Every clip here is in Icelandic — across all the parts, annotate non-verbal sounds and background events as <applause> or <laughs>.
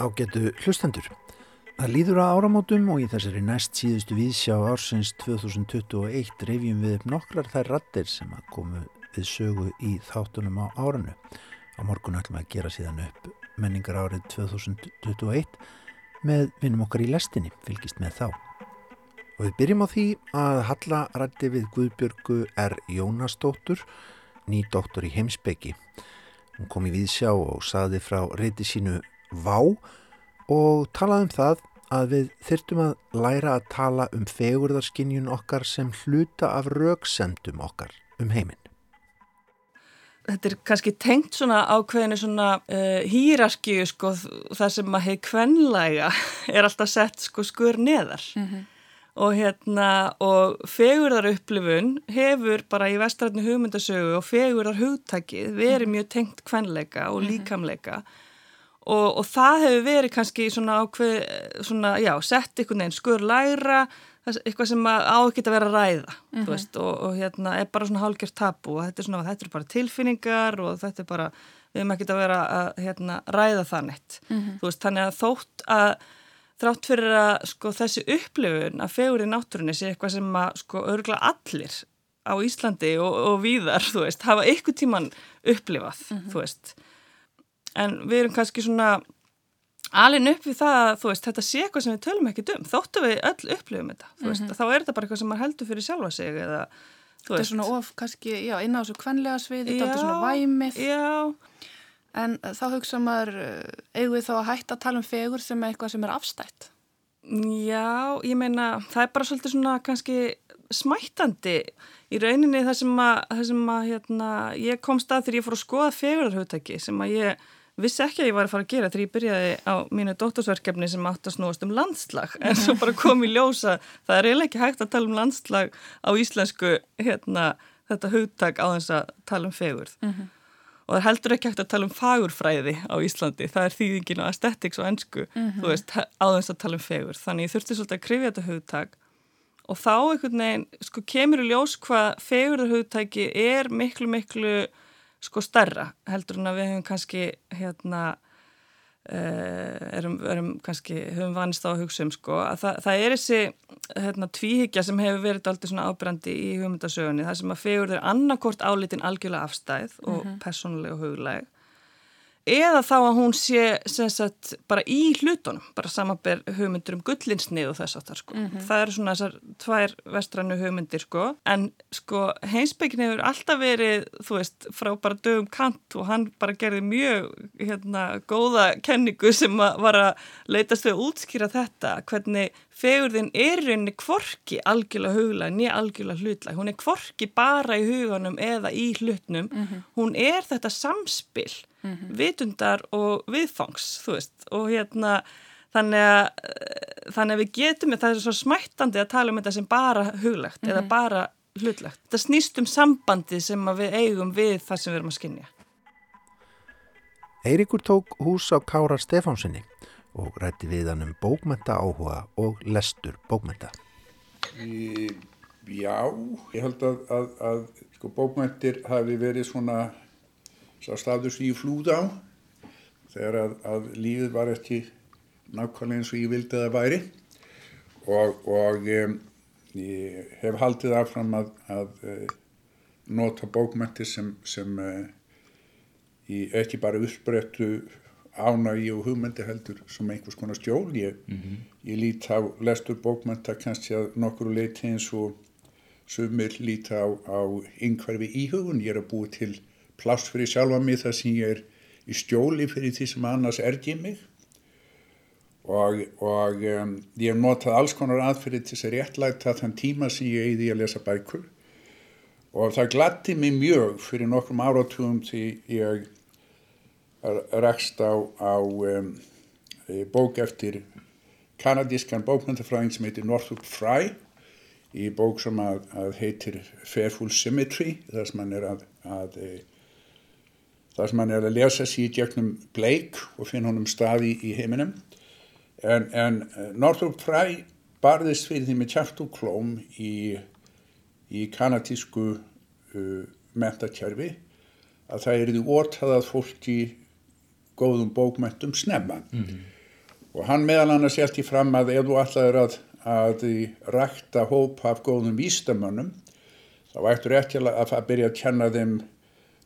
Ágetu hlustendur. Það líður að áramótum og í þessari næst síðustu viðsjá ársins 2021 reyfjum við upp nokkrar þær rattir sem að komu við sögu í þáttunum á áranu. Á morgun ætlum að gera síðan upp menningar árið 2021 með vinnum okkar í lestinni, fylgist með þá. Og við byrjum á því að Halla rætti við Guðbjörgu R. Jónasdóttur, ný doktor í heimsbyggi. Hún kom í viðsjá og saði frá reyti sínu Vá og talaði um það að við þyrtum að læra að tala um fegurðarskinjun okkar sem hluta af rauksendum okkar um heiminn. Þetta er kannski tengt svona ákveðinu svona uh, hýrarskju sko það sem að heið kvenlæga <laughs> er alltaf sett sko skur neðar mm -hmm. og hérna og fegurðar upplifun hefur bara í vestrætni hugmyndasögu og fegurðar hugtakið verið mjög tengt kvenleika og líkamleika og, og það hefur verið kannski svona ákveð, svona, já, sett einhvern veginn skur læra, eitthvað sem á ekki að vera að ræða, mm -hmm. veist, og, og hérna er bara svona hálgjört tapu og þetta er svona, þetta er bara tilfinningar og þetta er bara, við hefum ekki að vera að hérna, ræða það neitt, mm -hmm. þú veist, þannig að þótt að þrátt fyrir að sko þessi upplifun að fegur í náttúrunni sé eitthvað sem að sko örgla allir á Íslandi og, og víðar, þú veist, hafa ykkur tíman upplifað, mm -hmm. þú veist en við erum kannski svona alin upp við það að þú veist þetta sé eitthvað sem við tölum ekki um þóttu við öll upplifum þetta mm -hmm. þá er þetta bara eitthvað sem maður heldur fyrir sjálfa sig eða Þetta er svona of kannski, já, inn á þessu kvenlega svið, þetta er svona væmið. Já. En þá hugsa maður, eh, eigum við þá að hætta að tala um fegur sem er eitthvað sem er afstætt? Já, ég meina, það er bara svolítið svona kannski smættandi í rauninni það sem að, það sem að hérna, ég kom stað þegar ég fór að skoða fegurarhautaki sem að ég vissi ekki að ég var að fara að gera þegar ég byrjaði á mínu dóttorsverkefni sem átt að snúast um landslag. En svo bara kom í ljósa það er eiginlega ekki hægt að tala um landslag á íslensku hérna, þetta hugtak á þess að tala um fegurð. Mm -hmm. og það heldur ekki hægt að tala um fagurfræði á Íslandi. Það er þýðingin og aesthetics og ennsku mm -hmm. þú veist, á þess að tala um fegur þannig ég þurfti svolítið að krifja þetta hugtak. Og þá einhvern veginn sko kemur í ljós hvað fegurðarhugtæki er miklu miklu sko starra heldur en að við höfum kannski hérna uh, erum, erum kannski, höfum vanist á að hugsa um sko að það, það er þessi hérna tvíhyggja sem hefur verið alltaf svona ábyrgandi í hugmyndasögunni það sem að fegur þeir annarkort álitin algjörlega afstæð og mm -hmm. personlega og hugleg eða þá að hún sé sagt, bara í hlutunum, bara samanber hugmyndur um gullinsnið og þess aftar sko. mm -hmm. það eru svona þessar tvær vestrannu hugmyndir sko, en sko heimsbyggin hefur alltaf verið þú veist, frá bara dögum kant og hann bara gerði mjög hérna góða kenningu sem var að leitast við að útskýra þetta hvernig fegurðin er rauninni kvorki algjörlega hugla, nýja algjörlega hlutla hún er kvorki bara í hugunum eða í hlutnum, mm -hmm. hún er þetta samspil mm -hmm. vitundar og viðfangs þú veist og hérna þannig að, eh, þannig að við getum það er svo smættandi að tala um þetta sem bara huglegt mm -hmm. eða mhm. bara hlutlegt það snýst um sambandi sem við eigum við það sem við erum að skinja Eirikur tók hús á Kára Stefánsinni og rætti við hann um bókmenta áhuga og lestur bókmenta Í, Já, ég held að, að, að sko, bókmentir hafi verið svona sá staður sem ég flúð á þegar að, að lífið var ekki nákvæmlega eins og ég vildi að það væri. Og, og um, ég hef haldið affram að, að uh, nota bókmætti sem, sem uh, ég ekki bara uppbreyttu ánægi og hugmyndi heldur sem einhvers konar stjól ég, mm -hmm. ég lít á lestur bókmænta kannski að nokkru leiti eins og sumir líta á, á yngverfi íhugun. Ég er að búi til pláss fyrir sjálfa mig þar sem ég er í stjóli fyrir því sem annars ergi mig. Og, og um, ég hef notað alls konar aðferði til þess að réttlæta þann tíma sem ég eiði að lesa bækur. Og það glatti mig mjög fyrir nokkrum áratugum því ég rækst á, á um, bók eftir kanadískan bókmyndafræðing sem heitir Northrop Frye í bók sem að, að heitir Fairful Symmetry þar sem hann er að, að þar sem hann er að lesa sér gegnum bleik og finna honum staði í heiminum en, en eh, Northrop Frye barðist fyrir því með kjart og klóm í, í kanatísku uh, mentakerfi að það er því orðað að fólki góðum bókmentum snemma mm -hmm. og hann meðal annars í fram að ef þú allar að, að rækta hóp af góðum vístamönnum þá ættur ekki að, að byrja að kenna þeim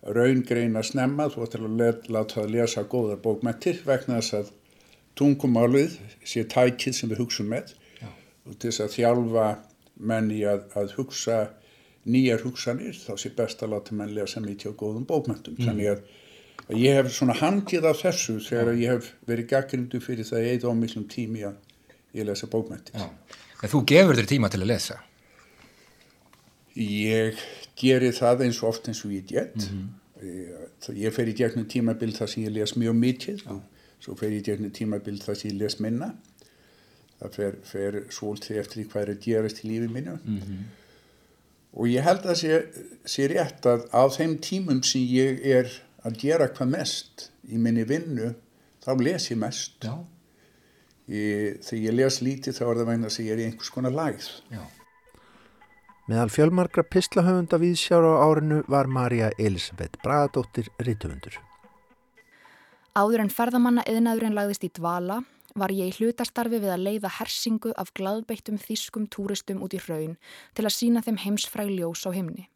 raungreina snemma, þú ættir að láta að lesa góðar bókmættir vegna þess að tungumálið sé tækið sem við hugsun með Já. og til þess að þjálfa menni að, að hugsa nýjar hugsanir þá sé best að láta menn lesa mikið á góðum bókmættum mm. þannig að, að ég hef svona hangið af þessu þegar ég hef verið gaggrindu fyrir það eða ámillum tími að ég lesa bókmættir En þú gefur þér tíma til að lesa? Ég geri það eins og oft eins og ég get. Mm -hmm. ég fer í gegnum tímabild þar sem ég les mjög mikið. Og svo fer ég í gegnum tímabild þar sem ég les minna. Það fer, fer svolítið eftir hvað er að gerast í lífið minna mm -hmm. og ég held að sé, sé rétt að á þeim tímum sem ég er að gera hvað mest í minni vinnu þá les ég mest. Ég, þegar ég les lítið þá er það væna að ég er í einhvers konar lægð. Já Meðal fjölmarkra pislahöfunda viðsjára á árinu var Marja Elisabeth Bragadóttir rítufundur. Áður en ferðamanna eðnaðurinn lagðist í dvala var ég hlutastarfi við að leiða hersingu af gladbeittum þýskum túristum út í raun til að sína þeim heimsfræg ljós á himni.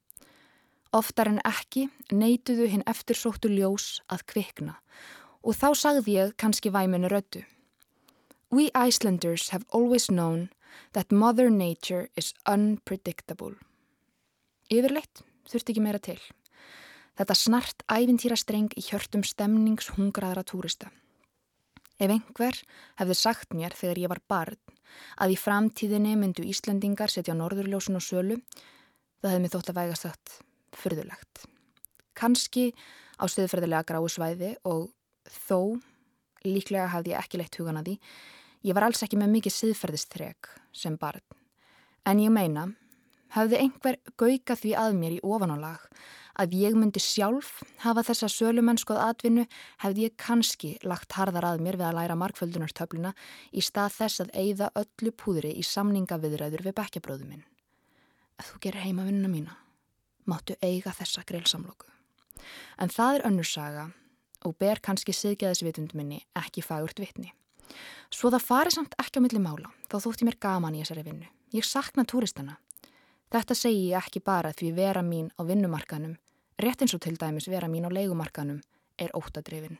Oftar en ekki neituðu hinn eftirsóttu ljós að kvikna og þá sagði ég kannski væminu rödu. We Icelanders have always known that Mother Nature is unpredictable. Yfirleitt þurfti ekki meira til. Þetta snart ævintýrastreng í hjörtum stemningshungraðra túrista. Ef einhver hefði sagt mér þegar ég var barn að í framtíðinni myndu Íslandingar setja norðurljósun og sölu, það hefði mér þótt að vægast þátt fyrðulegt. Kanski á stöðferðilega gráu svæði og þó, líklega hafði ég ekki leitt hugan að því, Ég var alls ekki með mikið siðferðistreg sem barn. En ég meina, hafði einhver gauka því að mér í ofanálag að ég myndi sjálf hafa þessa sölumennskuð atvinnu hefði ég kannski lagt harðar að mér við að læra markföldunartöfluna í stað þess að eigða öllu púðri í samningaviðræður við bekkjabróðu minn. Að þú gerir heima vinnuna mína, máttu eiga þessa greilsamlóku. En það er önnursaga og ber kannski siðgeðisvitundminni ekki fagurt vitni. Svo það fari samt ekki á milli mála, þá þótti mér gaman í þessari vinnu. Ég sakna túristana. Þetta segi ég ekki bara því vera mín á vinnumarkanum, rétt eins og til dæmis vera mín á leikumarkanum, er óttadrifin.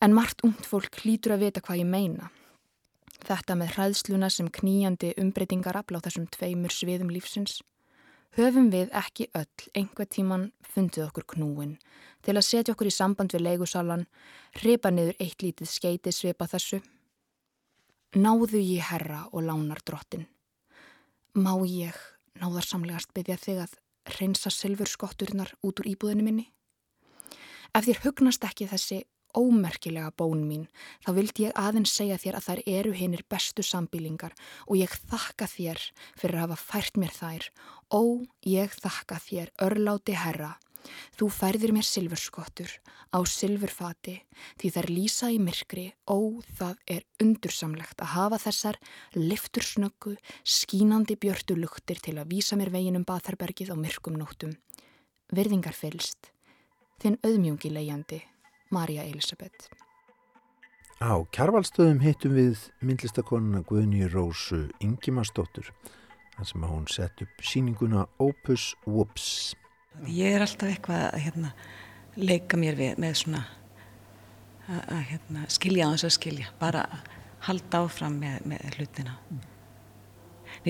En margt ungt fólk hlýtur að vita hvað ég meina. Þetta með hræðsluna sem kníjandi umbreytingar afláð þessum tveimur sviðum lífsins höfum við ekki öll einhver tíman fundið okkur knúin til að setja okkur í samband við leigusalan, hripa niður eitt lítið skeiti svipa þessu. Náðu ég herra og lánar drottin. Má ég náðarsamlegast byggja þig að reynsa silfurskotturnar út úr íbúðinu minni? Ef þér hugnast ekki þessi ómerkilega bón mín, þá vildi ég aðeins segja þér að þær eru hinnir bestu sambílingar og ég þakka þér fyrir að hafa fært mér þær. Ó, ég þakka þér, örláti herra. Þú færðir mér silfurskottur á silfurfati því þær lýsa í myrkri. Ó, það er undursamlegt að hafa þessar liftursnöggu, skínandi björtu luktir til að vísa mér veginum Batharbergið á myrkum nóttum. Verðingar fylst, þinn auðmjungi leiðjandi. Marja Elisabeth. Á kjarvalstöðum hittum við myndlistakonuna Guðni Rósu Ingimarsdóttur þar sem hún sett upp síninguna Opus Whoops. Ég er alltaf eitthvað að hérna, leika mér við, með svona að, að hérna, skilja á þess að skilja, bara halda áfram með, með hlutina. Mm.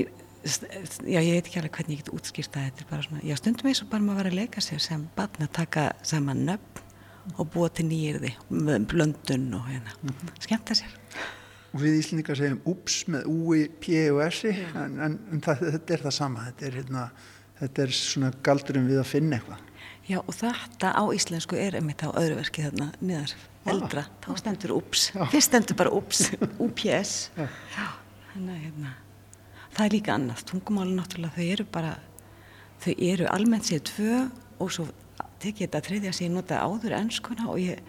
Já, ég veit ekki alveg hvernig ég get útskýrt að þetta er bara svona, já stundum eins og bara maður var að leika sér sem barn að taka saman nöfn og búa til nýjirði með blöndun og hérna. Mm -hmm. skemmt að sér. Og við Íslandingar segjum ups með úi, p og s en, en, en það, þetta er það sama. Þetta er, hérna, þetta er svona galdurum við að finna eitthvað. Já og þetta á íslensku er einmitt á öðru verki þarna niðar ah. eldra, ah. þá stendur ups fyrst stendur bara ups, ups <laughs> Já. Já, hérna, hérna það er líka annað, tungumáli náttúrulega þau eru bara þau eru almennt sér tvö og svo tekið þetta þriðja sem ég nota áður ennskuna og ég,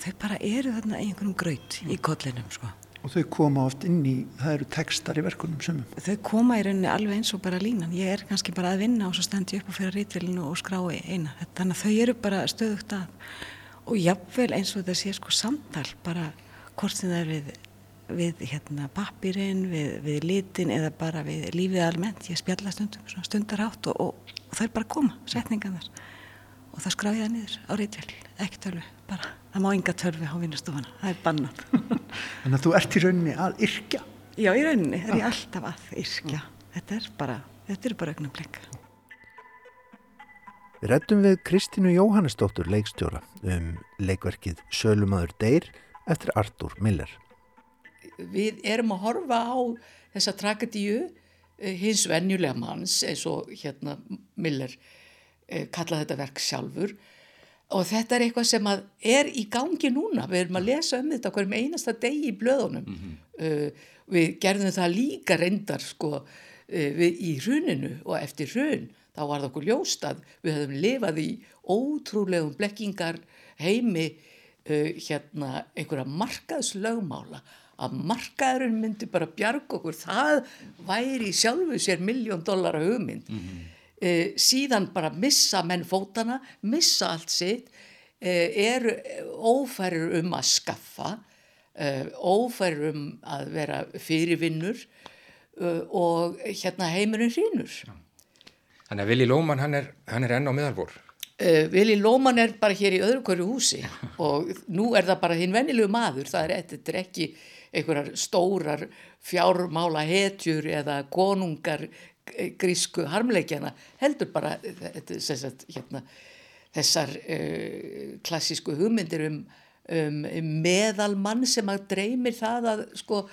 þau bara eru þarna einhvern gröð í kollinum sko. Og þau koma oft inn í, það eru textar í verkunum sumum. Þau koma í rauninni alveg eins og bara línan. Ég er kannski bara að vinna og svo stend ég upp og fyrir rítvilinu og skrái eina. Þannig að þau eru bara stöðugt að og jáfnvel eins og þetta sé sko samtal bara hvort sem það er við, við hérna, pappirinn, við, við litin eða bara við lífið almennt. Ég spjalla stundum, svona stundarátt og, og, og það er bara að koma, setningan þar. Og það skrá ég það niður á rítvel, ekki tölvu, bara. Það má ynga tölvu á vinnustofana, það er bannat. <laughs> Þannig að þú ert í rauninni að yrkja. Já, í rauninni er ég alltaf að yrkja. Þetta er bara, þetta er bara ögnum blikka. Við rættum við Kristínu Jóhannesdóttur leikstjóra um leikverkið Sölumadur Deyr eftir Artur Miller. Við erum að horfa á þessa tragedíu eh, hins venjulega manns eins og hérna Miller eh, kallaði þetta verk sjálfur. Og þetta er eitthvað sem er í gangi núna, við erum að lesa um þetta hverjum einasta degi í blöðunum. Mm -hmm. uh, við gerðum það líka reyndar sko uh, við, í hruninu og eftir hrun þá var það okkur ljóst að við höfum lifað í ótrúlegum blekkingar heimi uh, hérna einhverja markaðslögmála. Að markaðurinn myndi bara bjarg okkur, það væri sjálfu sér miljón dólar að hugmynd. Mm -hmm eh, síðan bara missa menn fótana, missa allt sitt, eh, eru ófærir um að skaffa, eh, ófærir um að vera fyrirvinnur og hérna heimurinn hrínur. Þannig að Vili Lóman hann er, hann er enn á miðalvor. Uh, Vili Lóman er bara hér í öðru hverju húsi <laughs> og nú er það bara hinn vennilegu maður, það er, er ekki einhverjar stórar fjármála hetjur eða konungar grísku harmleikjana heldur bara sagt, hérna, þessar uh, klassísku hugmyndir um, um, um meðalmann sem að dreymir það að sko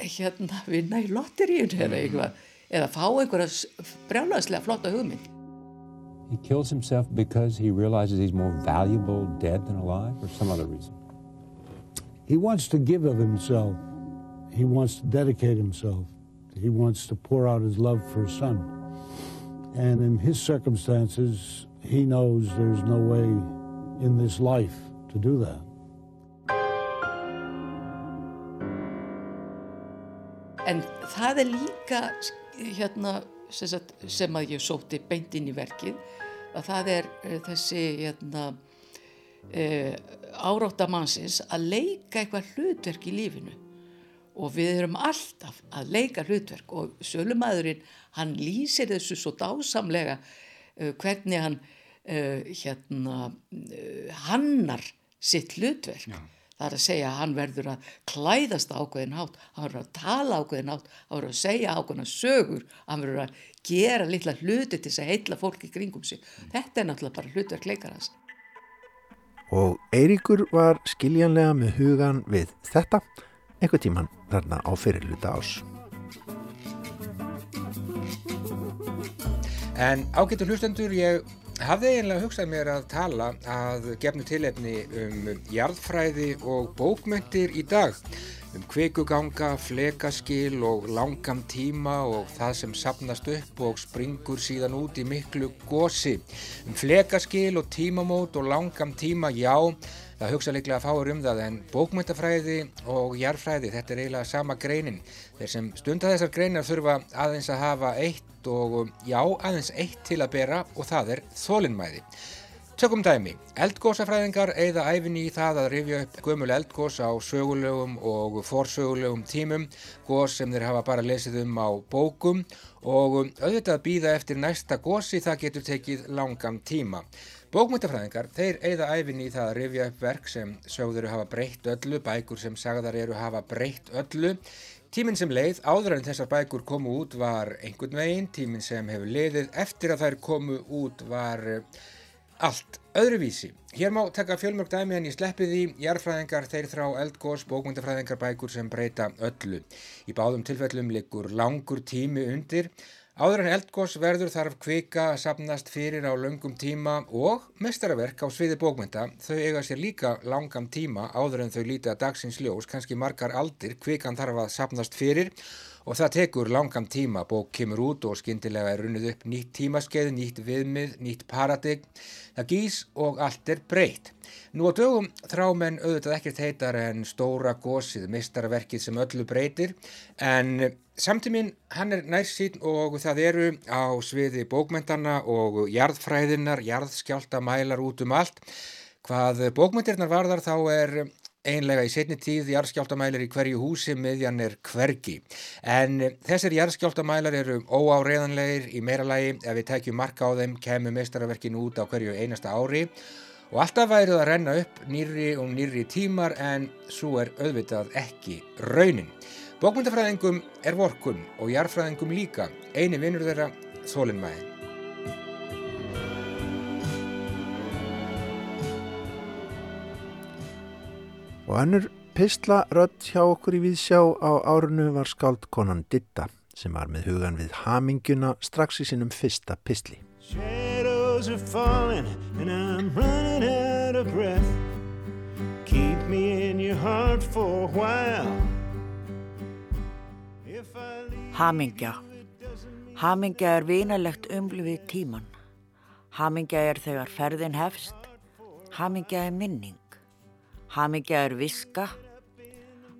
hérna vinna í lotteríun eða mm. eitthvað eða fá einhverja brjálagslega flotta hugmynd. He kills himself because he realizes he's more valuable dead than alive or some other reason. He wants to give of himself. He wants to dedicate himself He wants to pour out his love for his son. And in his circumstances, he knows there's no way in this life to do that. En það er líka hérna, sem, sagt, sem að ég sóti beint inn í verkið að það er uh, þessi hérna, uh, áráttamannsins að leika eitthvað hlutverk í lífinu og við erum alltaf að leika hlutverk og sölumæðurinn hann lýsir þessu svo dásamlega uh, hvernig hann uh, hérna uh, hannar sitt hlutverk Já. það er að segja að hann verður að klæðast ákveðin átt, hann verður að tala ákveðin átt, hann verður að segja ákveðina sögur, hann verður að gera litla hluti til þess að heitla fólki kringum sig mm. þetta er náttúrulega bara hlutverk leikarans Og Eiríkur var skiljanlega með hugan við þetta einhver tíman þarna á fyrirluta ás. En ágættu hlustendur, ég hafði eiginlega hugsað mér að tala að gefnu tilefni um jarðfræði og bókmyndir í dag um kvikuganga, flekaskil og langam tíma og það sem sapnast upp og springur síðan út í miklu gósi. Um flekaskil og tímamót og langam tíma, já, það hugsa líklega að fáur um það en bókmyndafræði og jarðfræði, þetta er eiginlega sama greinin. Þeir sem stunda þessar greinar þurfa aðeins að hafa eitt og já, aðeins eitt til að bera og það er þólinnmæði. Tökum dæmi, eldgósafræðingar eigða æfinni í það að rifja upp gömul eldgós á sögulegum og forsögulegum tímum, gós sem þeir hafa bara lesið um á bókum og auðvitað býða eftir næsta gósi það getur tekið langan tíma. Bókmyndafræðingar, þeir eigða æfinni í það að rifja upp verk sem sögður hafa breytt öllu, bækur sem sagðar eru hafa breytt öllu. Tíminn sem leið áður en þessar bækur komu út var einhvern veginn, tíminn sem hefur leiðið eftir að þær komu út var allt öðruvísi. Hér má taka fjölmörg dæmi en ég sleppi því jarfræðingar þeir þrá eldgós bókmyndafræðingar bækur sem breyta öllu. Í báðum tilfellum liggur langur tími undir. Áður en eldgós verður þarf kvika að sapnast fyrir á löngum tíma og mestarverk á sviði bókmynda þau eiga sér líka langam tíma áður en þau lítið að dagsins ljós, kannski margar aldir kvikan þarf að sapnast fyrir og það tekur langan tíma, bók kemur út og skindilega er runnið upp nýtt tímaskeið, nýtt viðmið, nýtt paradig, það gís og allt er breytt. Nú á dögum þrá menn auðvitað ekkert heitar en stóra gósið, mistarverkið sem öllu breytir, en samtíminn hann er nærsýn og það eru á sviði bókmyndana og jarðfræðinar, jarðskjálta mælar út um allt. Hvað bókmyndirnar varðar þá er einlega í setni tíð jarðskjáltamælar í hverju húsi miðjan er hvergi. En þessir jarðskjáltamælar eru óáreðanlegir í meira lagi ef við tækjum marka á þeim kemur meistarverkin út á hverju einasta ári og alltaf værið að renna upp nýri og nýri tímar en svo er auðvitað ekki raunin. Bókmyndafræðingum er vorkun og jarðfræðingum líka, eini vinnur þeirra þólinnmæðin. Og annur pistla rött hjá okkur í viðsjá á árunu var skáldkonan Ditta sem var með hugan við haminguna strax í sinum fyrsta pistli. Shadows are falling and I'm running out of breath. Keep me in your heart for a while. Hamingja. Hamingja er vinalegt umlufið tíman Hamingja er þegar ferðin hefst. Hamingja er minning Hamingja er viska,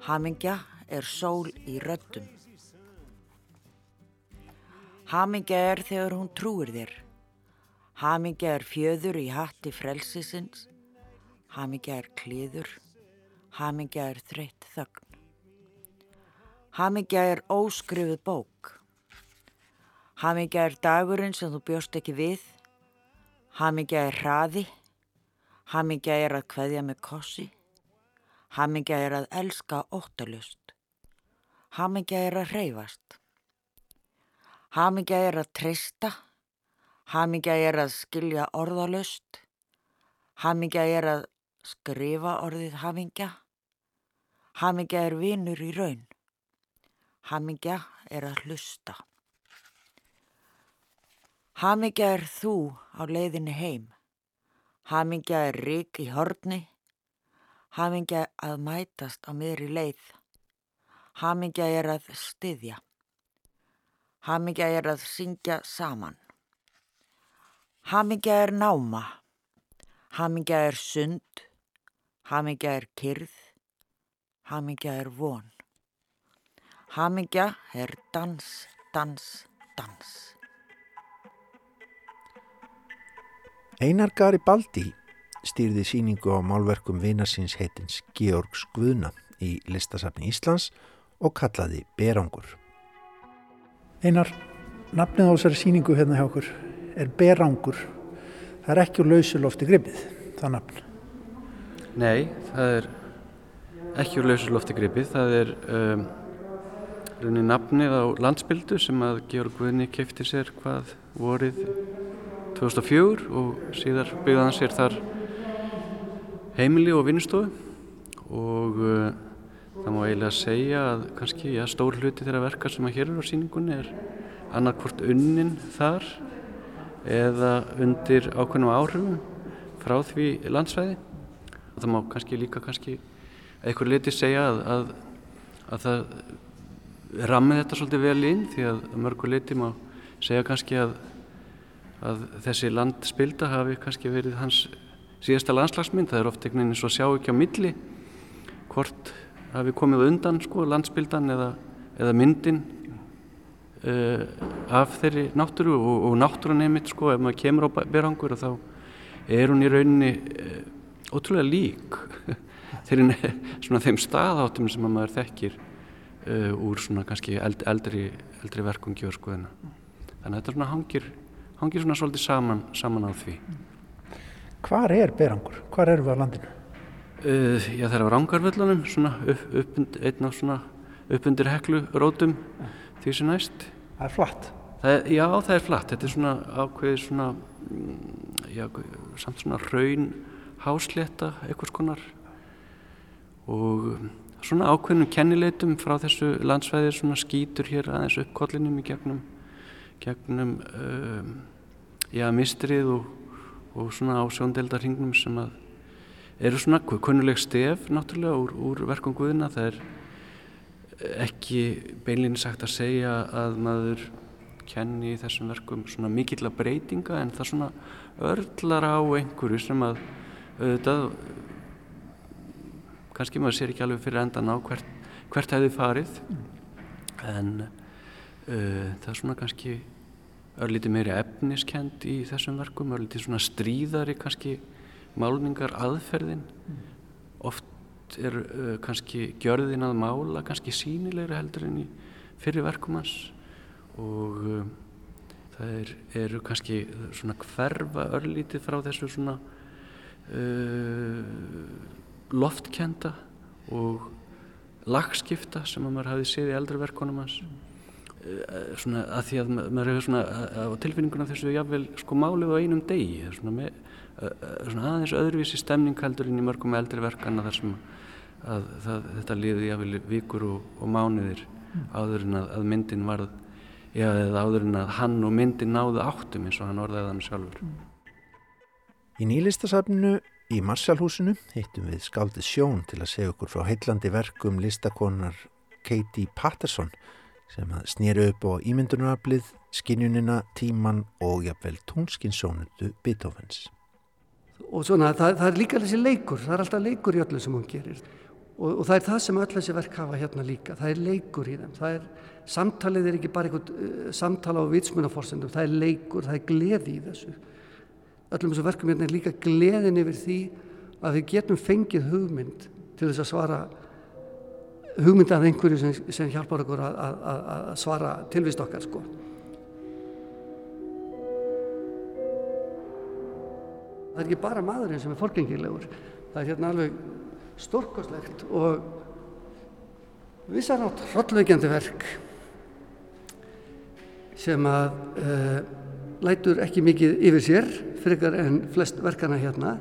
hamingja er sól í röddum. Hamingja er þegar hún trúir þér. Hamingja er fjöður í hatti frelsisins. Hamingja er kliður. Hamingja er þreytt þögn. Hamingja er óskrifuð bók. Hamingja er dagurinn sem þú bjóst ekki við. Hamingja er hraði. Hamingja er að kveðja með kossi. Hamingja er að elska óttalust. Hamingja er að hreyfast. Hamingja er að trista. Hamingja er að skilja orðalust. Hamingja er að skrifa orðið hamingja. Hamingja er vinur í raun. Hamingja er að hlusta. Hamingja er þú á leiðinni heim. Hamingja er rík í horni. Hamingja að mætast á miðri leið. Hamingja er að styðja. Hamingja er að syngja saman. Hamingja er náma. Hamingja er sund. Hamingja er kyrð. Hamingja er von. Hamingja er dans, dans, dans. Einar Gari Baldi stýrði síningu á málverkum vinasins heitins Georgs Guðna í listasafni Íslands og kallaði Berangur. Einar, nafnið á þessari síningu hérna hjá okkur er Berangur. Það er ekki úr lausulofti gripið, það nafn. Nei, það er ekki úr lausulofti gripið. Það er um, raunin nafnið á landsbyldu sem að Georg Guðni kefti sér hvað vorið 2004 og síðar byggðan sér þar heimili og vinnustofu. Og uh, það má eiginlega segja að kannski ja, stór hluti þeirra verka sem að hér eru á síningunni er annarkvort unnin þar eða undir ákveðnum áhrifum frá því landsvæði. Og það má kannski líka kannski eitthvað liti segja að, að, að það rammið þetta svolítið vel inn því að mörgu liti má segja kannski að, að þessi landspilda hafi kannski verið hans síðasta landslagsmynd, það er oft einhvern veginn og sjá ekki á milli hvort hafi komið undan sko, landsbildan eða, eða myndin uh, af þeirri náttúru og, og náttúrun einmitt sko, ef maður kemur á berangur þá er hún í rauninni uh, ótrúlega lík <laughs> þeirri svona þeim staðáttum sem maður þekkir uh, úr svona kannski eld, eldri, eldri verkum gjörskoðina þannig að þetta svona hangir, hangir svona svolítið saman, saman á því Hvar er Berangur? Hvar erum við á landinu? Uh, já, það er á Rangarvöllunum, svona upp, upp, einn á svona uppundir heklu rótum ja. því sem næst. Það er flatt? Það er, já, það er flatt. Þetta er svona ákveðið svona, mm, já, samt svona raun hásleta einhvers konar og svona ákveðnum kennileitum frá þessu landsvæðir svona skýtur hér aðeins uppkollinum í gegnum, gegnum um, já, mistrið og og svona á sjóndeldarhingnum sem að eru svona kunnuleg stef náttúrulega úr, úr verkum Guðina það er ekki beinleginni sagt að segja að maður kenni þessum verkum svona mikill að breytinga en það svona örlar á einhverju sem að auðvitað kannski maður sér ekki alveg fyrir endan á hvert, hvert hefði farið. En uh, það er svona kannski örlítið meiri efniskend í þessum verkum, örlítið svona stríðari kannski málningar aðferðin mm. oft er uh, kannski gjörðin að mála kannski sínilegra heldur en í fyrir verkum hans. Og uh, það er, eru kannski svona hverfa örlítið frá þessu svona uh, loftkenda og lagskipta sem að maður hafi séð í eldri verkunum hans. Uh, svona að því að maður hefur svona á tilfinninguna þessu jáfnvel sko málið á einum degi svona, með, uh, svona aðeins öðruvísi stemning heldur inn í mörgum eldri verkana þar sem að það, þetta liði jáfnvel vikur og, og mánuðir áður en að, að myndin varð já, eða áður en að hann og myndin náðu áttum eins og hann orðaði hann sjálfur. Í nýlistasafninu í Marshallhúsinu hittum við skáldið Sjón til að segja okkur frá heillandi verkum listakonar Katie Patterson sem að snýru upp á ímyndunaraflið, skinjunina, tíman og jafnvel tónskinsónutu Beethovens. Og svona það, það er líka þessi leikur, það er alltaf leikur í öllu sem hún gerir og, og það er það sem öll þessi verk hafa hérna líka, það er leikur í þeim, það er, samtalið er ekki bara einhvern uh, samtala á vitsmunaforsendum, það er leikur, það er gleði í þessu. Öllum þessu verkum hérna er líka gleðin yfir því að við getum fengið hugmynd til þess að svara hugmynd af einhverju sem, sem hjálpar okkur að, að, að svara tilvist okkar sko. Það er ekki bara maðurinn sem er forgengilegur, það er hérna alveg stórkoslegt og vissanátt hrollveikjandi verk sem að uh, lætur ekki mikið yfir sér frekar en flest verkana hérna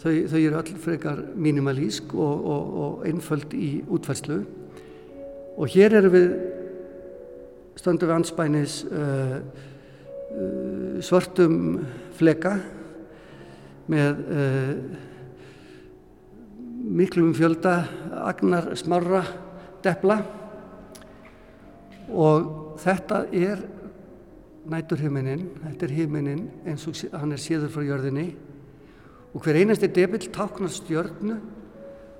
þau, þau eru all frekar mínimalísk og, og, og einföld í útfærslu. Og hér eru við stöndum við anspænis uh, uh, svartum fleka með miklum fjölda agnar smarra depla. Og þetta er næturhiminin, þetta er himinin eins og hann er séður frá jörðinni og hver einasti debill táknar stjörnu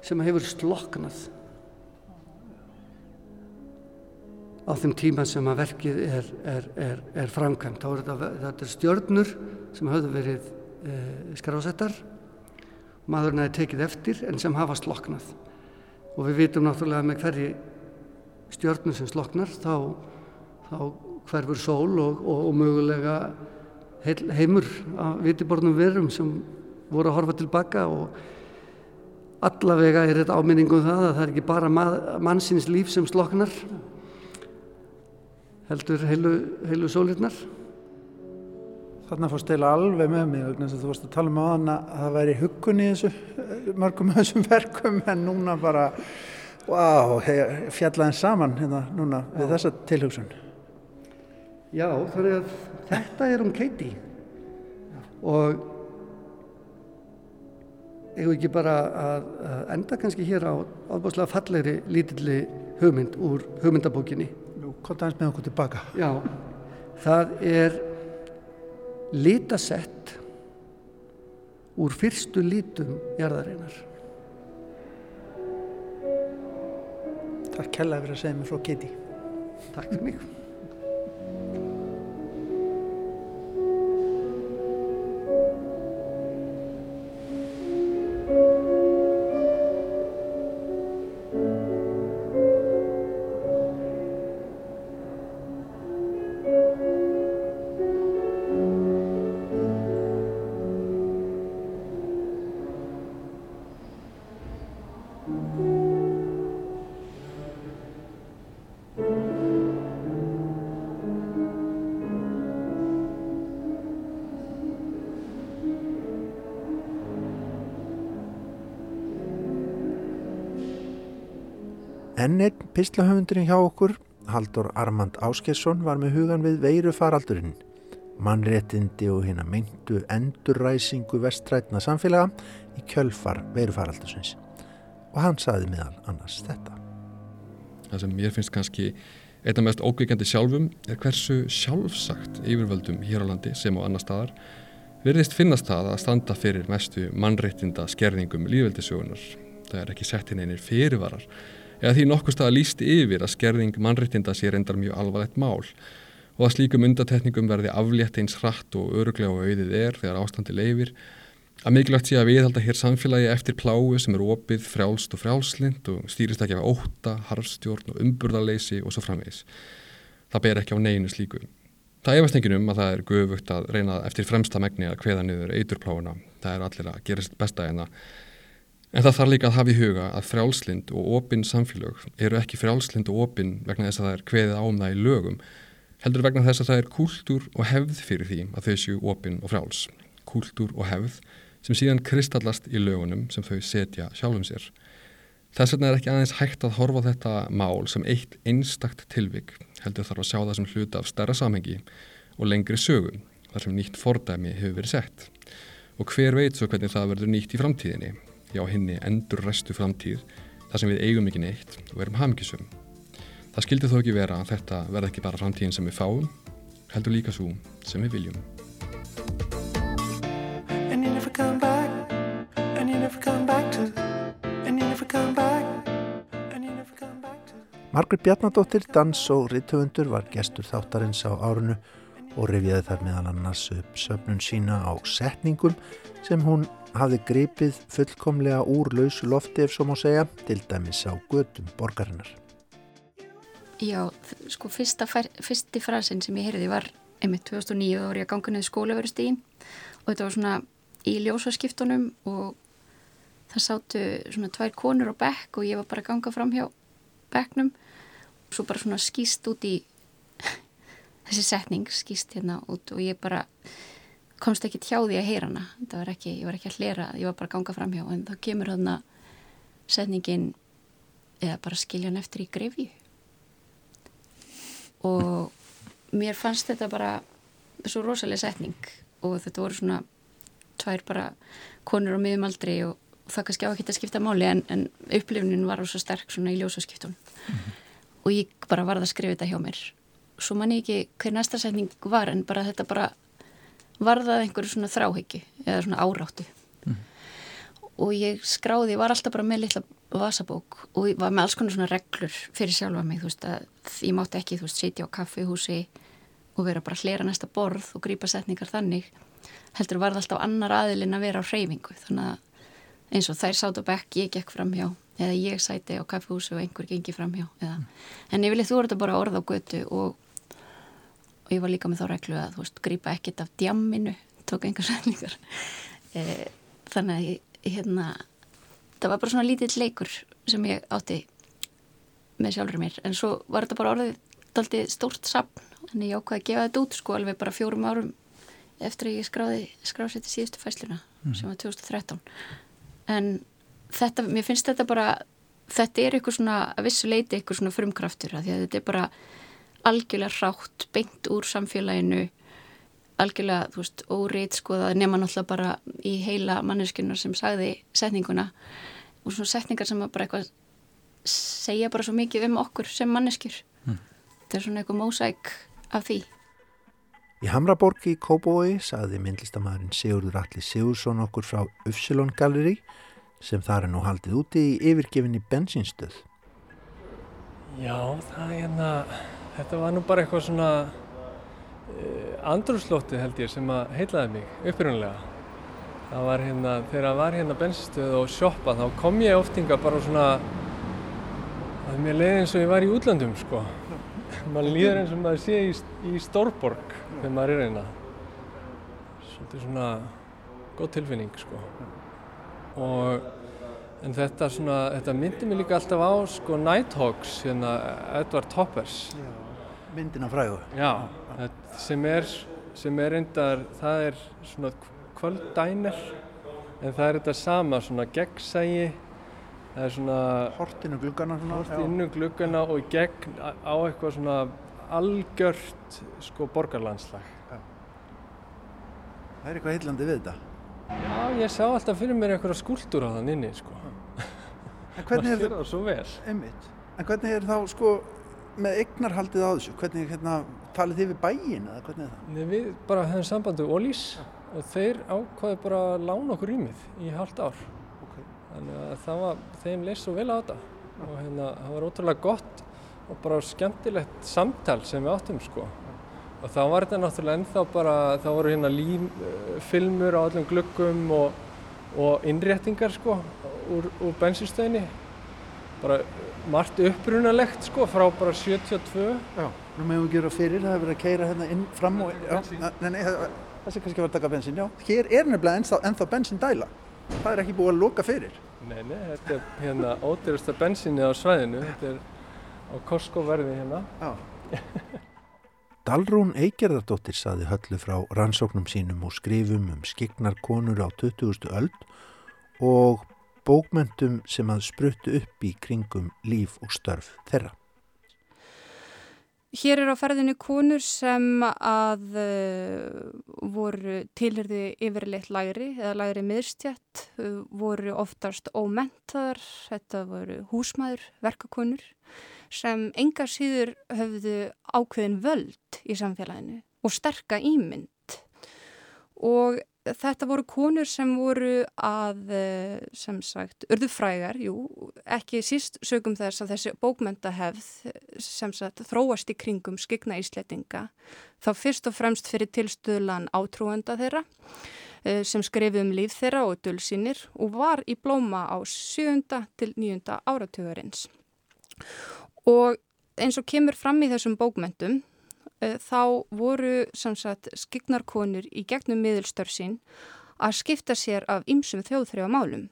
sem hefur sloknað á þeim tíma sem að verkið er, er, er, er framkvæmt. Er þetta, þetta er stjörnur sem hafðu verið e, skrásettar maðurinn hefði tekið eftir en sem hafa sloknað og við vitum náttúrulega með hverji stjörnum sem sloknar þá, þá hverfur sól og, og, og mögulega heil, heimur af vitibornum verum sem voru að horfa tilbaka og allavega er þetta áminningum það að það er ekki bara mannsins líf sem sloknar heldur heilu, heilu sólirnar Þarna fórst eila alveg með mig þess að þú vorst að tala um þann að það væri huggun í þessu mörgum þessum <laughs> verkum en núna bara wow, fjallaðin saman hérna núna Já. við þessa tilhugsun. Já, þannig að þetta er um Katie og eigum ekki bara að, enda kannski hér á ábúrslega fallegri lítilli hugmynd úr hugmyndabókinni. Nú, hvort aðeins með okkur tilbaka. Já, það er litasett úr fyrstu lítum jarðarinnar. Takk kella fyrir að segja mér frá Kitty. Takk fyrir mig. Pislahöfundurinn hjá okkur, Haldur Armand Áskesson, var með hugan við veiru faraldurinn, mannréttindi og hérna meintu endurræsingu vestrætna samfélaga í kjölfar veiru faraldursins. Og hann saði meðal annars þetta. Það sem mér finnst kannski einna mest ókvíkjandi sjálfum er hversu sjálfsagt yfirvöldum hér á landi sem á annar staðar verðist finnast það að standa fyrir mestu mannréttinda skerðingum lífveldisögunar. Það er ekki sett inn einir fyrirvarar eða því nokkuð staða líst yfir að skerðing mannréttinda sé reyndar mjög alvarlegt mál og að slíkum undatekningum verði aflétt eins hratt og öruglega og auðið er þegar ástandi leifir að mikilvægt sé að viðhalda hér samfélagi eftir pláu sem er opið, frjálst og frjálslind og stýrist ekki af óta, harfstjórn og umburðarleysi og svo framvegis. Það ber ekki á neginu slíku. Það efast engin um að það er guðvugt að reyna eftir fremsta megni að hveða niður eiturpláuna. Það er allir að gera sitt besta en það. En það þarf líka að hafa í huga að frjálslind og opinn samfélög eru ekki frjálslind og opinn vegna þess að það er hveðið ám það í lögum. Heldur vegna þess að það er kúltúr og hefð fyrir því að þau séu opinn og frjáls. Kúltúr og hefð sem síðan kristallast í lögunum sem þau setja sjálfum sér. Þess vegna er ekki aðeins hægt að horfa þetta mál sem eitt einstakt tilvik, heldur þarf að sjá það sem hluta af stærra samhengi og lengri sögum, þar sem nýtt fordæmi hefur verið sett. Og hver veit svo hvernig það verður nýtt í framtíðinni, já hinni endur restu framtíð, þar sem við eigum ekki neitt og erum hafmyggisum. Það skildi þó ekki vera að þetta verð ekki bara framtíðin sem við fáum, heldur líka svo sem við viljum. Margrit Bjarnadóttir, dans og rittöfundur var gestur þáttarins á árunu og rifjaði þar meðal annars upp söfnun sína á setningum sem hún hafði gripið fullkomlega úr lausu lofti ef svo má segja, til dæmis á gödum borgarinnar. Já, sko fyrsta, fyrsti frasin sem ég heyrði var einmitt 2009 þá var ég að ganga niður skólaverustígin og þetta var svona í ljósaskiptunum og það sátu svona tvær konur á bekk og ég var bara að ganga fram hjá bekknum og svo bara svona skýst út í <laughs> þessi setning skýst hérna út og ég bara komst ekki tjá því að heyra hana. Það var ekki, ég var ekki að hlera, ég var bara að ganga fram hjá en þá kemur þarna setningin eða bara skilja hann eftir í grefi og mér fannst þetta bara svo rosalega setning. Og þetta voru svona tvær bara konur á miðumaldri og og það kannski á ekki að skipta máli en, en upplifunin var svo sterk svona í ljósaskiptun mm -hmm. og ég bara varði að skrifa þetta hjá mér. Svo man ég ekki hver næsta setning var en bara þetta bara varðað einhverju svona þráheggi eða svona áráttu mm og ég skráði, ég var alltaf bara með litla vasabók og ég var með alls konar svona reglur fyrir sjálfa mig, þú veist að ég mátti ekki, þú veist, sitja á kaffihúsi og vera bara hlera næsta borð og grýpa setningar þannig heldur var það alltaf annar aðilinn að vera á hreyfingu þannig að eins og þær sátt á bekk, ég gekk fram hjá eða ég sæti á kaffehúsu og einhver gengi fram hjá eða. en ég vilja þú verður bara orða á götu og, og ég var líka með þá reglu að þú veist, grýpa ekkit af djamminu tók einhver sætningar <laughs> e, þannig að ég, hérna það var bara svona lítill leikur sem ég átti með sjálfur mér. En svo var þetta bara orðið daldi stórt sapn, en ég ákvaði að gefa þetta út sko alveg bara fjórum árum eftir að ég skráði skráðsætti síðustu fæsluna mm. sem var 2013 en þetta, mér finnst þetta bara þetta er eitthvað svona, að vissu leiti eitthvað svona frumkraftur, að því að þetta er bara algjörlega rátt, beint úr samfélaginu algjörlega, þú veist, óreit skoða nema náttúrulega bara í heila manneskunar sem sagði setninguna og svona setningar sem bara eitthvað segja bara svo mikið um okkur sem manneskjur mm. þetta er svona eitthvað mósæk af því Í Hamraborgi í Kóbói saði myndlistamæðurinn Sigurður Alli Sigursson okkur frá Ufsilon Gallery sem þar er nú haldið úti í yfirgefinni bensinstöð. Já, það er hérna, þetta var nú bara eitthvað svona uh, andrúrslótið held ég sem að heitlaði mig upprunlega. Það var hérna, þegar það var hérna bensinstöð og shoppa þá kom ég oftinga bara svona að mér leiði eins og ég var í útlandum sko. <laughs> Man líður eins og maður sé í, í Stórborg þegar maður er einna svolítið svona góð tilfinning sko og en þetta svona, þetta myndir mér líka alltaf á sko Nighthawks hérna Edward Toppers. Já, myndina fræðu Já, sem er sem er reyndar, það er svona kvölddænir en það er þetta sama svona gegnsægi það er svona hortinu gluggana hortinu gluggana og gegn á eitthvað svona algjört sko borgarlandslag. Já. Það er eitthvað heillandi við þetta. Já, ég sá alltaf fyrir mér eitthvað skúldur á þann inni sko hvernig er það svo vel einmitt. En hvernig er þá sko með eignarhaldið á þessu hvernig hérna, talið þið við bæin eða hvernig er það? Nei, við bara hefum samband við Ólís og þeir ákvaði bara að lána okkur rýmið í halvt ár okay. þannig að það var, þeim leist svo vel á þetta og hérna, það var ótrúlega gott og bara skemmtilegt samtal sem við áttum sko og þá var þetta náttúrulega ennþá bara, þá voru hérna límfilmur á öllum glöggum og og innréttingar sko úr, úr bensinstöðinni bara margt upprunalegt sko frá bara 72 Já, nú meðum við gera fyrir það hefur verið að keira hérna inn fram og nei, nei, það sé kannski að vera að taka bensin, já hér er nefnilega ennþá, ennþá bensindæla það er ekki búið að loka fyrir. Nei, nei, þetta er hérna ódýrasta bensinni á svæðinu. Þetta er á Costco verði hérna. Já. <laughs> Dalrún Eigerðardóttir saði höllu frá rannsóknum sínum og skrifum um skignar konur á 20. öld og bókmentum sem að spruttu upp í kringum líf og störf þeirra. Hér er á ferðinu konur sem að uh, voru tilhörði yfirleitt lægri eða lægri miðstjætt, uh, voru oftast ómentaðar, þetta voru húsmaður, verkakonur sem enga síður höfðu ákveðin völd í samfélaginu og sterka ímynd og þetta voru konur sem voru að, eh, sem sagt, urðu frægar, jú, ekki síst sögum þess að þessi bókmyndahefð sem sagt þróast í kringum skigna íslettinga, þá fyrst og fremst fyrir tilstöðlan átrúenda þeirra eh, sem skrifið um líf þeirra og dölsýnir og var í blóma á 7. til 9. áratugurins. Og eins og kemur fram í þessum bókmyndum þá voru sagt, skiknarkonur í gegnum miðilstörf sín að skipta sér af ymsum þjóðþrjá málum.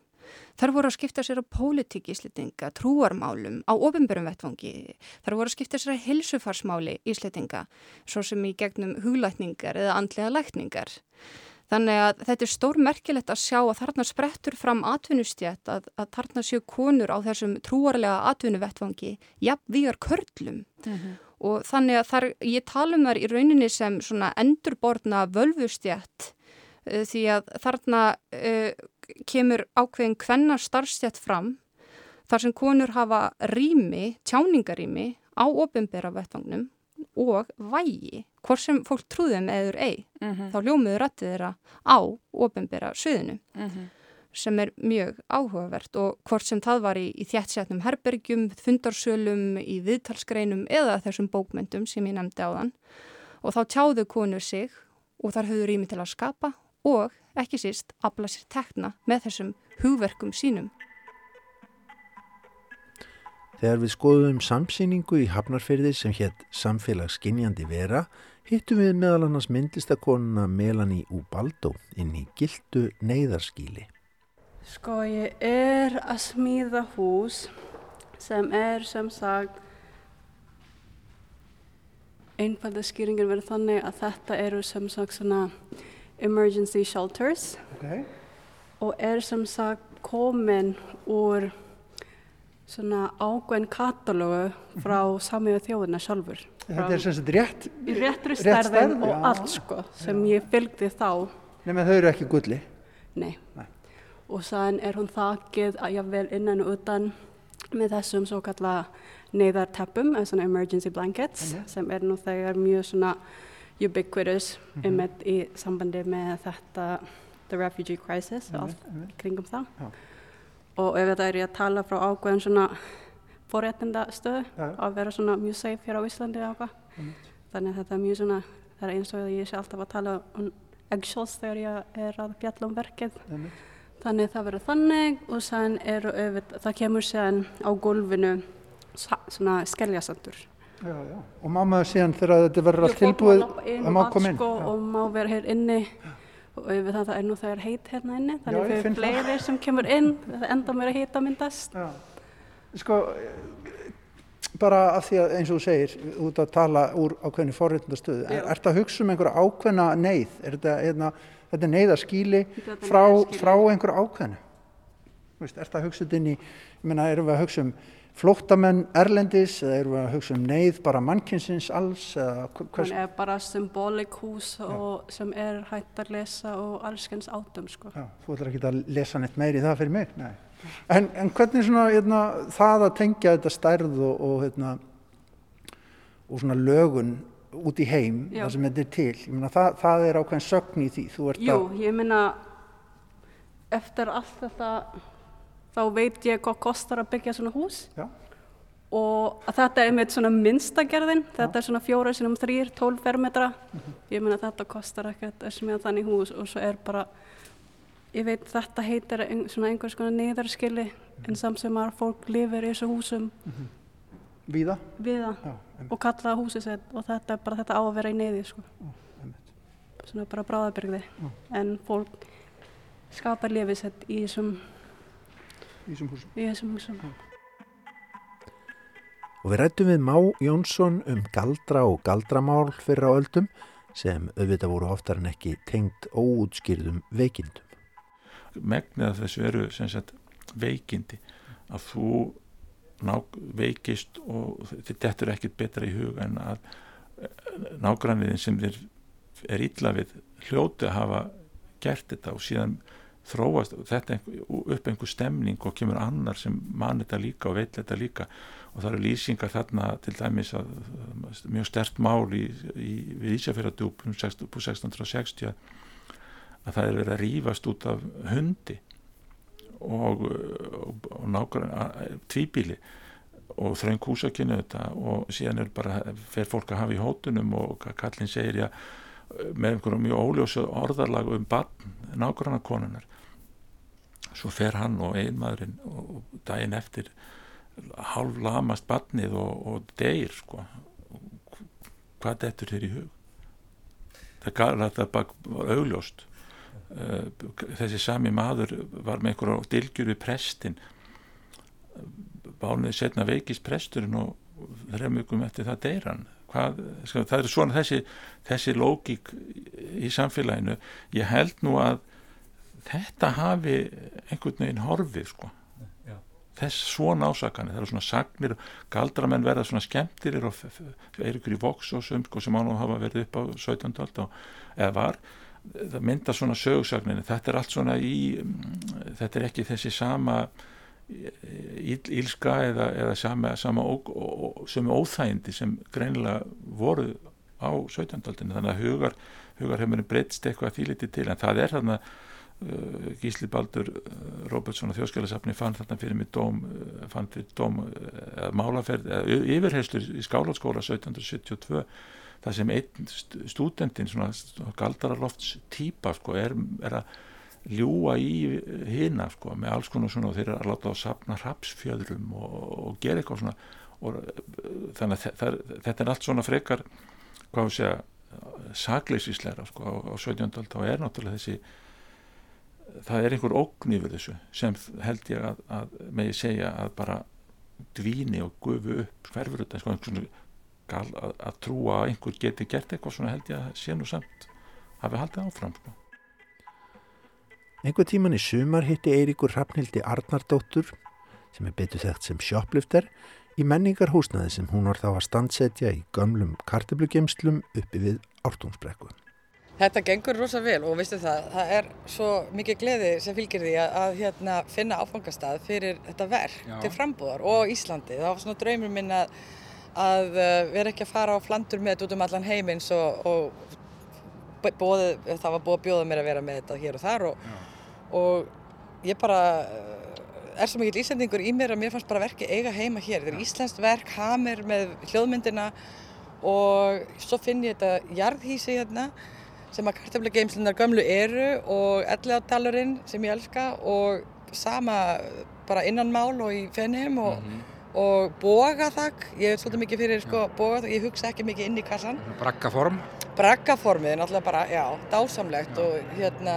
Þar voru að skipta sér á pólitíkíslitinga, trúarmálum, á ofinbörum vettvangi. Þar voru að skipta sér á hilsufarsmáli íslitinga, svo sem í gegnum huglætningar eða andlega lækningar. Þannig að þetta er stór merkilegt að sjá að þarna sprettur fram atvinnustjætt að, að þarna séu konur á þessum trúarlega atvinnuvettvangi jafn viðar körlum mm -hmm. Og þannig að þar, ég tala um þar í rauninni sem svona endurborna völvustjætt uh, því að þarna uh, kemur ákveðin hvenna starfstjætt fram þar sem konur hafa rými, tjáningarými á ofinbera vettvangnum og vægi, hvort sem fólk trúðum eður ei, mm -hmm. þá ljómiður rættið þeirra á ofinbera söðinu mm -hmm. Sem er mjög áhugavert og hvort sem það var í, í þjættsetnum herbergjum, fundarsölum, í viðtalsgreinum eða þessum bókmyndum sem ég nefndi á þann og þá tjáðu konur sig og þar höfðu rými til að skapa og ekki síst afla sér tekna með þessum hugverkum sínum. Þegar við skoðum samsýningu í Hafnarfyrði sem hétt Samfélagsginjandi vera, hittum við meðal annars myndlistakonuna Melanie Ubaldo inn í gildu neyðarskíli. Sko ég er að smíða hús sem er sem sagt einfalda skýringin verið þannig að þetta eru sem sagt svona emergency shelters okay. og er sem sagt komin úr svona ágveðin katalógu frá mm -hmm. samíðu þjóðina sjálfur. Þetta er sem sagt rétt réttri stærðin og já, allt sko sem já. ég fylgdi þá. Nefnum þau eru ekki gulli? Nei. Nei. Og þann er hún þakkið að ég vel innan og utan með þessum svo kalla neyðarteppum, eða svona emergency blankets mm -hmm. sem er nú þegar mjög svona ubiquitous mm -hmm. um í sambandi með þetta the refugee crisis og allt kringum það. Já og ef þetta er ég að tala frá ákveðin svona forréttinda stöðu ja. að vera svona mjög safe hér á Íslandi eða eitthvað mm. þannig að þetta er mjög svona það er eins og ég sé alltaf að tala um eggshots þegar ég er að bjalla um verkið mm. Þannig það verður þannig og þann eru auðvitað það kemur séðan á gólfinu svona skelljasandur Já, já. Og má maður síðan þegar þetta verður allt tilbúið að má koma inn? Sko, og má vera hér inni. Og við það er nú þegar heit hérna inni þannig að fyrir fleiri sem kemur inn það enda mér að hita myndast. Já. Sko bara af því að eins og þú segir út að tala úr ákveðinu forréttundastöðu er, er þetta að hugsa um einhverja ákveðna neyð? Er þetta, hérna, þetta er neyðaskíli frá, frá einhverja ákveðinu er þetta að hugsa þetta inn í ég menna erum við að hugsa um flóttamenn erlendis eða eru við að hugsa um neyð bara mannkynsins alls? Það er bara symbolik hús sem er hægt að lesa og allskens átum sko. Já, þú ætlar ekki að lesa neitt meiri það fyrir mig? Nei. En, en hvernig svona, hérna, það að tengja þetta stærð og, og, hérna, og svona lögun út í heim, Já. það sem þetta er til, myna, það, það er ákveðin sögn í því? Jú, að... ég minna eftir allt þetta þá veit ég hvað kostar að byggja svona hús Já. og þetta er með svona minnstagerðin, þetta er svona fjóra sinum þrýr, tólf fermetra, mm -hmm. ég meina þetta kostar ekkert að smíða þannig hús og svo er bara ég veit þetta heitir svona einhvers konar niðarskili en samt sem að fólk lifir í þessu húsum Víða? viða Já, og kalla það húsið sitt og þetta er bara þetta á að vera í neyði sko. svona bara bráðabyrgði en fólk skapar lifið sitt í þessum Í þessum húsum. í þessum húsum Og við rættum við Má Jónsson um galdra og galdramál fyrir á öldum sem auðvitað voru oftar en ekki tengt óútskýrðum veikindum. megnið af þessu eru sagt veikindi að þú veikist og þetta er ekkit betra í hug en að nágranniðin sem þér er illa við hljóti að hafa gert þetta og síðan þróast þetta upp einhver stemning og kemur annar sem mann þetta líka og veit þetta líka. Og það eru lýsingar þarna til dæmis að mjög stert mál í, í, við Ísafjörðardjúp um 1660 að það er verið að rýfast út af hundi og, og, og nákvæmlega tvíbíli og þröng húsakynnu þetta og síðan er bara, fer fólk að hafa í hótunum og kallin segir já með einhverjum mjög óljósu orðarlag um barn, nákvæmlega konunar svo fer hann og einmaðurinn og daginn eftir hálf lamast barnið og, og deyr sko. Hvað dettur þér í hug? Það er bara augljóst þessi sami maður var með einhverjum dilgjur við prestin bánuði setna veikist presturinn og þreymugum eftir það deyran Hvað, sko, það er svona þessi, þessi lógík í samfélaginu ég held nú að þetta hafi einhvern veginn horfið sko Já. þess svona ásakanir það eru svona sagnir, galdramenn verða svona skemmtir og er ykkur í voks og söm sko, sem ánum hafa verið upp á 17. aldar eða var það mynda svona sögsagnir þetta er allt svona í þetta er ekki þessi sama ílska eða, eða sama, sama ó, ó, óþægindi sem greinilega voru á 17. aldinu þannig að hugar, hugar hefur breytst eitthvað þýliti til en það er þarna uh, Gísli Baldur uh, Robertsson og þjóðskjálasafni fann þarna fyrir mig dóm, fann fyrir dóm uh, málaferð, uh, yfirherslu í skálaskóla 1772 það sem einn stúdendin svona galdaralofts típa sko, er, er að ljúa í hina sko, með alls konar svona og þeir eru að láta að sapna rapsfjöðrum og, og gera eitthvað svona og þannig að það, þetta er allt svona frekar hvað við segja sakleisísleira sko á, á 17. aldar og er náttúrulega þessi það er einhver ógn yfir þessu sem held ég að, að megi segja að bara dvíni og gufu upp hverfur þetta sko, að, að trúa að einhver geti gert eitthvað svona held ég að sé nú samt hafi haldið áfram sko Einhver tíman í sumar hitti Eiríkur Hrafnildi Arnardóttur, sem er betur þekkt sem sjóplifter, í menningarhúsnaði sem hún var þá að standsetja í gömlum kartablugemslum uppi við Ártúnsbrekku. Þetta gengur rosa vel og veistu það, það er svo mikið gleði sem fylgir því að, að hérna, finna áfangastað fyrir þetta verk Já. til frambúðar og Íslandi. Það var svona draumur minn að, að vera ekki að fara á flandur með þetta út um allan heimins og, og bóðið, það var búið að bjóða mér að vera með þetta hér og þar og, og ég bara er svo mikið ísendingur í mér að mér fannst bara verki eiga heima hér. Þetta er íslenskt verk, hamir með hljóðmyndina og svo finn ég þetta jarðhísi hérna sem að kartaflageimslunar gömlu eru og elliðardalurinn sem ég elska og sama bara innanmál og í fennheim og, mm -hmm. Og bogaþakk, ég veit svolítið mikið fyrir sko, bogaþakk, ég hugsa ekki mikið inn í kassan. Braggaform? Braggaformið er náttúrulega bara, já, dásamlegt já. og hérna,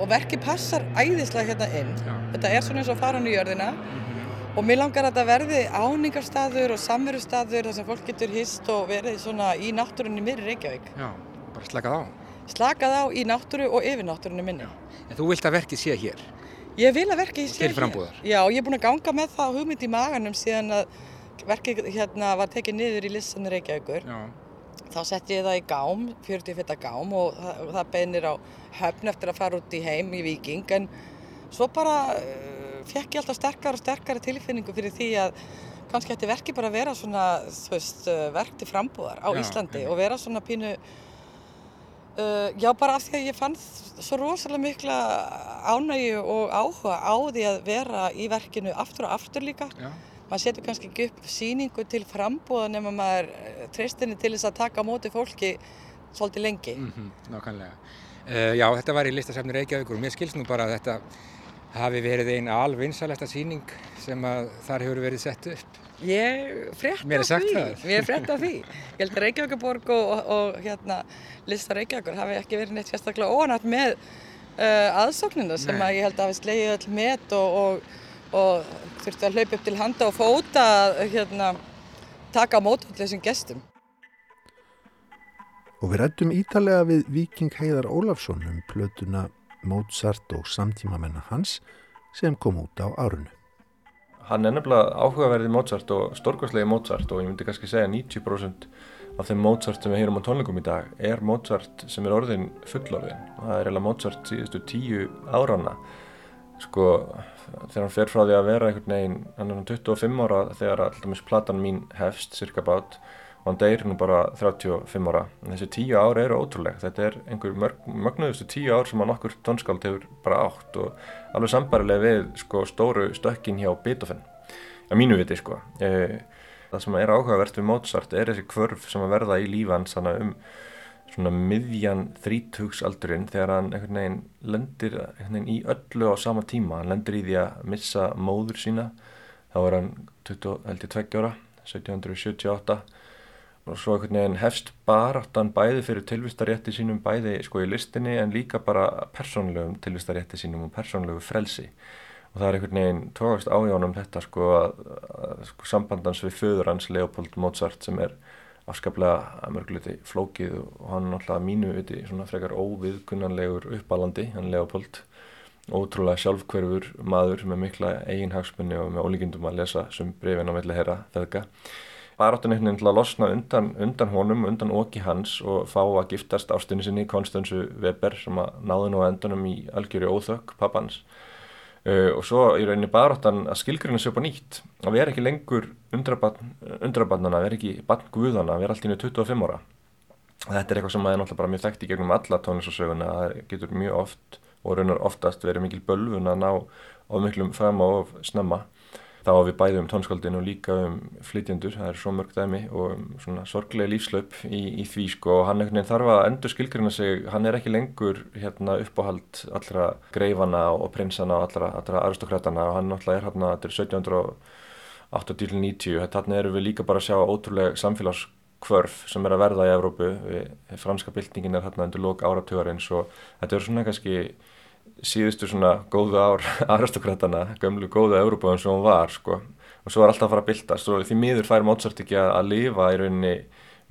og verki passar æðislega hérna inn. Já. Þetta er svona eins og faran í jörðina mm -hmm. og mér langar að þetta verði áningarstaður og samverustaður þar sem fólk getur hist og verið svona í náttúrunni miður Reykjavík. Já, bara slakað á slakað á í náttúru og yfir náttúrunni minni. En þú vilt að verkið sé hér? Ég vil að verkið sé. Til frambúðar? Já, ég er búin að ganga með það hugmynd í maganum síðan að verkið hérna var tekið niður í lissanir Reykjavíkur. Já. Þá sett ég það í gám, 40 feta gám og það, það beinir á höfn eftir að fara út í heim í Viking en svo bara uh, fekk ég alltaf sterkar og sterkari tilfinningu fyrir því að kannski ætti verkið bara að vera svona, þú veist, verk til frambúðar á Já, Íslandi okay. og vera svona pínu Uh, já, bara af því að ég fann svo rosalega mikla ánægju og áhuga á því að vera í verkinu aftur og aftur líka. Já. Man setur kannski ekki upp síningu til frambúða nema maður treystinni til þess að taka á móti fólki svolítið lengi. Mm -hmm, nákvæmlega. Uh, já, þetta var í listasafni Reykjavíkur og mér skilst nú bara að þetta hafi verið einn alvinsalesta síning sem að þar hefur verið sett upp. Ég frétta Mér er sagt því. það. Ég frétta því. Ég held að Reykjavíkaborg og, og, og hérna, lista Reykjavíkur hafi ekki verið neitt sérstaklega óanætt með uh, aðsóknina sem Nei. að ég held að hafi slegið öll met og, og, og þurfti að hlaupa upp til handa og fóta að hérna, taka á mót allir þessum gestum. Og við rættum ítalega við Viking Heiðar Ólafsson um plötuna Mozart og samtímamennar hans sem kom út á árunu. Hann er nefnilega áhugaverðið Mozart og stórkostlegi Mozart og ég myndi kannski segja 90% af þeim Mozart sem við heyrum á tónleikum í dag er Mozart sem er orðin fullorðin og það er eiginlega Mozart síðustu tíu árana sko þegar hann fer frá því að vera einhvern veginn hann er hann 25 ára þegar alltaf platan mín hefst cirka bát og hann deyr nú bara 35 ára. En þessi tíu ár eru ótrúleg. Þetta er einhver mögnuðustu tíu ár sem hann okkur tónskáld hefur bara átt og alveg sambarilega við sko stóru stökkin hjá Beethoven. Að mínu viti sko. E, það sem er áhugavert við Mozart er þessi kvörf sem að verða í lífans þannig um svona miðjan þrítuggsaldurinn þegar hann einhvern veginn lendir einhvern veginn í öllu á sama tíma. Hann lendir í því að missa móður sína. Þá er hann 20, held ég 20 ára 1778 og svo einhvern veginn hefst baráttan bæði fyrir tilvistarétti sínum bæði sko í listinni en líka bara persónlegum tilvistarétti sínum og persónlegu frelsi. Og það er einhvern veginn tókast á jónum þetta sko að, að sko, sambandans við föður hans Leopold Mozart sem er afskaplega að mörguleiti flókið og hann er náttúrulega mínu viti svona frekar óviðkunnanlegur uppalandi hann Leopold. Ótrúlega sjálfkverfur maður með mikla eiginhagsmunni og með ólíkindum að lesa sem brefin á melli herra þeðga baráttan einhvern veginn til að losna undan, undan honum, undan oki hans og fá að giftast ástunni sinni Konstansu Weber sem að náði nú að endanum í algjöru óþökk pappans. Uh, og svo í rauninni baráttan að skilgrina sig upp á nýtt að vera ekki lengur undrabarnana, vera ekki barn guðana, vera allt í nú 25 ára. Þetta er eitthvað sem er náttúrulega bara mjög þekkt í gegnum alla tónlistasöguna það getur mjög oft og raunar oftast verið mikil bölvun að ná of miklum fram og snemma þá á við bæði um tónskaldin og líka um flytjendur, það er svo mörg dæmi og um svona sorglega lífslaup í, í því sko. Og hann einhvern veginn þarf að endur skilgrina sig, hann er ekki lengur hérna uppáhald allra greifana og prinsana og allra, allra aristokratana og hann náttúrulega er hérna, þetta er 1780-90, þarna eru við líka bara að sjá ótrúlega samfélagskvörf sem er að verða í Evrópu, við, franska byltingin er hérna undir lók áratugarins og þetta eru svona kannski síðustu svona góðu ár <laughs> aristokratana, gömlu góðu Európa eins og hún var sko. Og svo er alltaf að fara að byltast. Og því miður fær Mozart ekki að, að lifa í rauninni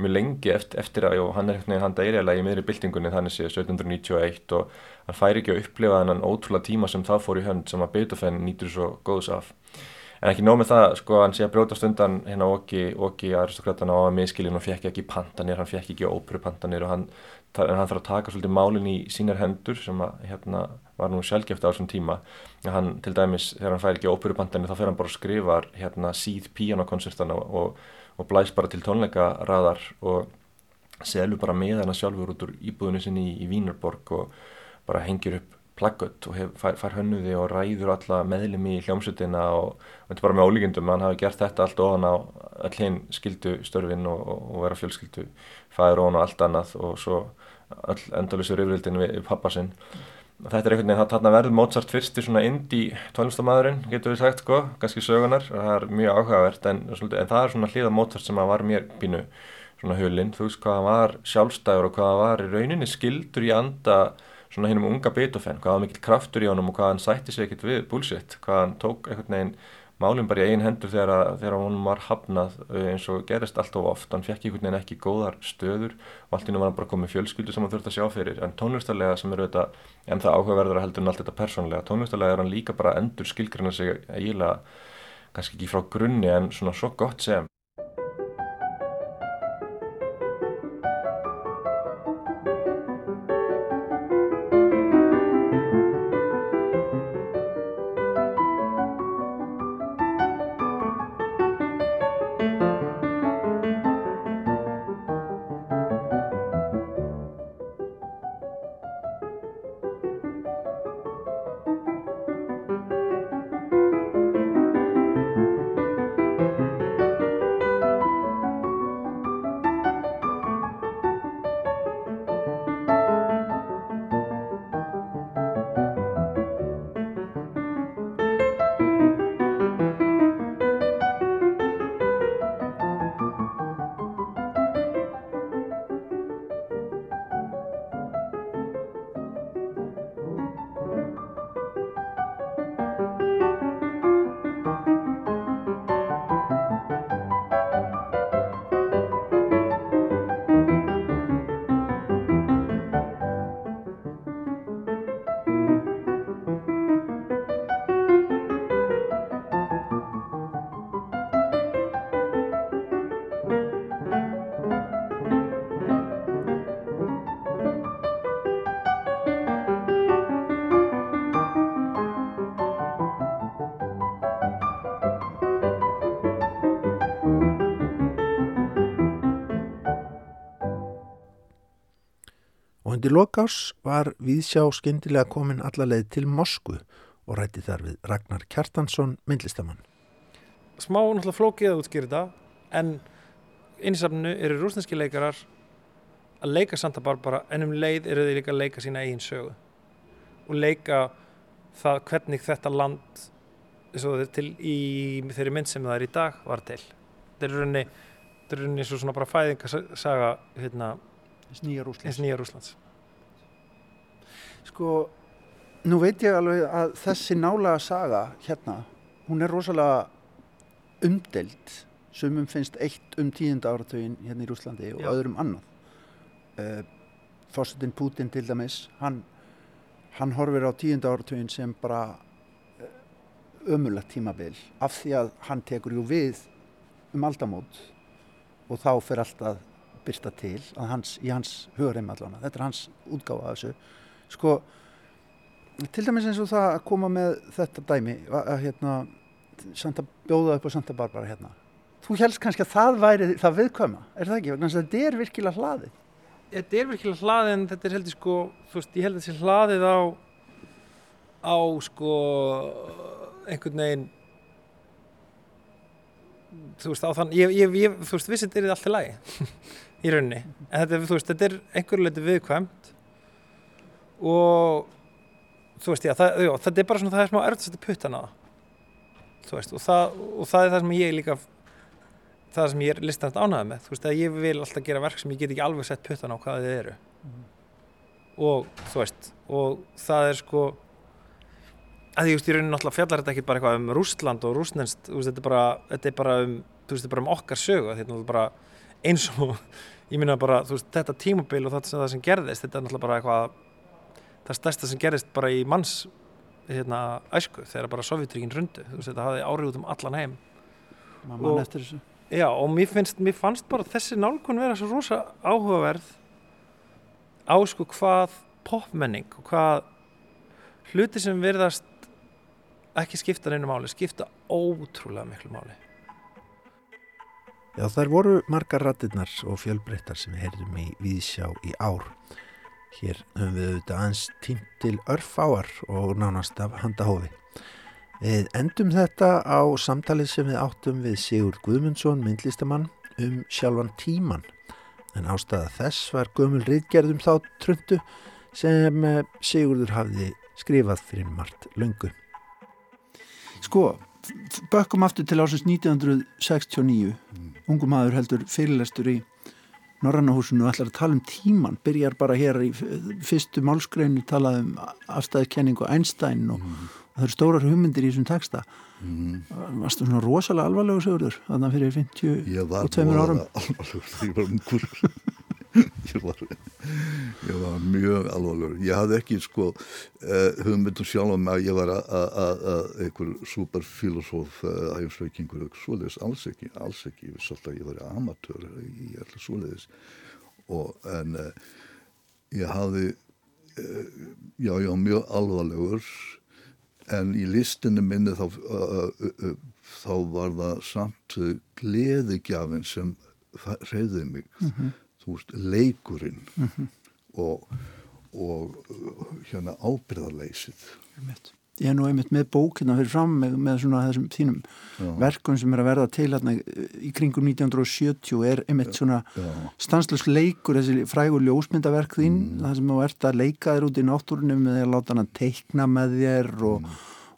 mjög lengi eftir, eftir að og hann er ekkert hann dæriðlega í miðri byltingunni þannig séð 1791 og hann fær ekki að upplifa þennan ótrúlega tíma sem það fór í hönd sem að Beethoven nýtur svo góðs af. En ekki nóg með það sko hann sé að brjótast undan hérna okki, aristokratana og að miskilin og fekk ekki pantanir, hann fekk ekki óperupantanir og hann, hann þarf að taka svolítið málinn í sínar hendur sem að hérna var nú sjálfgeft á þessum tíma. Hann til dæmis þegar hann fær ekki óperupantanir þá fer hann bara að skrifa hérna síð píanokoncertana og, og blæs bara til tónleikaraðar og selur bara með hana sjálfur út úr íbúðinu sinni í, í Vínarborg og bara hengir upp plaggött og hef, fær, fær hönnuði og ræður alla meðlumi í hljómsutina og, þetta er bara með ólíkindum hann hafi gert þetta allt ofan á all hinn skildu störfin og, og, vera fjölskyldu fæður ofan og allt annað og svo all endalusur yfirildin við, við pappa sinn þetta er einhvern veginn, þarna verður Mozart fyrst í svona indie tónlistamæðurinn getur við sagt sko, kannski sögunar það er mjög áhugavert en, en það er svona hlýða Mozart sem var mér pínu svona hulinn, þú veist hvað hann var sjálfstæður og hvað hann var í rauninni skildur í anda svona hinnum unga Beethoven, hvað hann mikill kraftur í honum og hvað hann sætti sig ekkert við bullshit, hvað hann tók einhvern veginn málum bara í einn hendur þegar, þegar honum var hafnað eins og gerist alltaf oft, hann fekk einhvern veginn ekki góðar stöður. Og allt í nú var hann bara komið fjölskyldu sem hann þurfti að sjá fyrir, en tónlistarlega sem eru þetta, en það áhugaverður að heldur en allt þetta persónlega, tónlistarlega er hann líka bara endur skilgrina sig eiginlega kannski ekki frá grunni en svona svo gott sem Undir lokás var Víðsjá skindilega komin allarleið til Mosku og rætti þar við Ragnar Kjartansson, myndlistamann. Smá náttúrulega flókið að útskýra þetta en einsafnu eru rúsneski leikarar að leika Santa Barbara en um leið eru þeir líka að leika sína eigin sögu og leika það hvernig þetta land til í þeirri mynd sem það er í dag var til þetta er rauninni þetta er rauninni svo svona bara fæðingasaga hérna Rúslands. nýja Rúslands Sko, nú veit ég alveg að þessi nálega saga hérna, hún er rosalega umdelt sumum finnst eitt um tíunda áratögin hérna í Rúslandi og Já. öðrum annað. Uh, Fossetin Putin til dæmis hann, hann horfir á tíunda áratögin sem bara ömulegt tímabil af því að hann tekur jú við um aldamót og þá fer alltaf byrsta til hans, í hans hugareim allan þetta er hans útgáfa af þessu sko til dæmis eins og það að koma með þetta dæmi að, hérna Santa, bjóða upp á Santa Barbara hérna. Þú helst kannski að það væri það viðkvæma er það ekki, þess að þetta er virkilega hlaðið. Þetta er virkilega hlaðið en þetta er heldur sko þú veist, ég held að þetta sé hlaðið á á sko einhvern veginn þú veist, á þann ég, ég, ég, þú veist, vissið er þetta allt í lagi <laughs> í rauninni, en þetta, er, veist, þetta er einhverju leiti viðkvæmt og þú veist, já, það, já, þetta er bara svona það er smá erft að setja puttan á það. Þú veist, og það, og það er það sem ég líka það sem ég er listast ánæðið með. Þú veist, að ég vil alltaf gera verk sem ég get ekki alveg sett puttan á hvað þið eru. Og þú veist og það er sko að þú veist, í rauninu náttúrulega fjallar þetta ekki bara eitthvað um Rústland og veist, þetta er bara, þetta er bara um, þú veist, þetta er bara um okkar sögu, þetta er bara eins og, <laughs> ég minna bara, þú veist, þetta tímabil og það sem, það sem gerðist, þetta er náttúrulega bara eitthvað, það stærsta sem gerðist bara í manns, hérna, æsku, þegar bara Sovjetríkin rundu, þú veist, þetta hafði árið út um allan heim. Mann eftir þessu. Já, og mér finnst, mér fannst bara þessi nálgun vera svo rosa áhugaverð á sko hvað popmenning og hvað hluti sem verðast ekki skipta neinu máli, skipta ótrúlega miklu máli. Já, þær voru margar rattirnar og fjölbreyttar sem við heyrðum í Víðsjá í ár. Hér höfum við auðvitað aðeins tímt til örfáar og nánast af handahófi. Við endum þetta á samtalið sem við áttum við Sigurd Guðmundsson, myndlistamann, um sjálfan tíman. En ástæða þess var gömul riðgerðum þá tröndu sem eh, Sigurdur hafði skrifað fyrir margt löngu. Sko, bökkum aftur til ásins 1969. Ungum maður heldur fyrirlestur í Norrannahúsinu og ætlar að tala um tíman. Byrjar bara hér í fyrstu málskreinu talað um afstæðiskenningu Einstein og það eru stórar hugmyndir í þessum texta. Mm. Varstu svona rosalega alvarlegu sögurður þannig að fyrir 50 Ég var og tveimur árum? alvarlegur þegar ég var ungur. <laughs> ég, var, ég var mjög alvarlegur. Ég hafði ekki sko uh, hugmyndum sjálf um að ég var að einhver superfilosóf uh, æfisveikingur, svoleiðis alls ekki, alls ekki. Ég vissi alltaf að ég var amatör í alltaf svoleiðis. Og, en uh, ég hafði, já, ég var mjög alvarlegur en í listinu minni þá, uh, uh, þá var það samt gleðigjafin sem reyði mig Mm -hmm. Þú veist, leikurinn Mm -hmm. og, og hérna ábyrðarleysið Ég er nú einmitt með bókina fyrir fram með, með svona þessum þínum Já. verkum sem er að verða til hérna í kringum 1970 er einmitt svona stanslös leikur þessi frægur ljósmyndaverk þín það sem þú ert að leika þér út í náttúrunum að láta hann að teikna með þér og,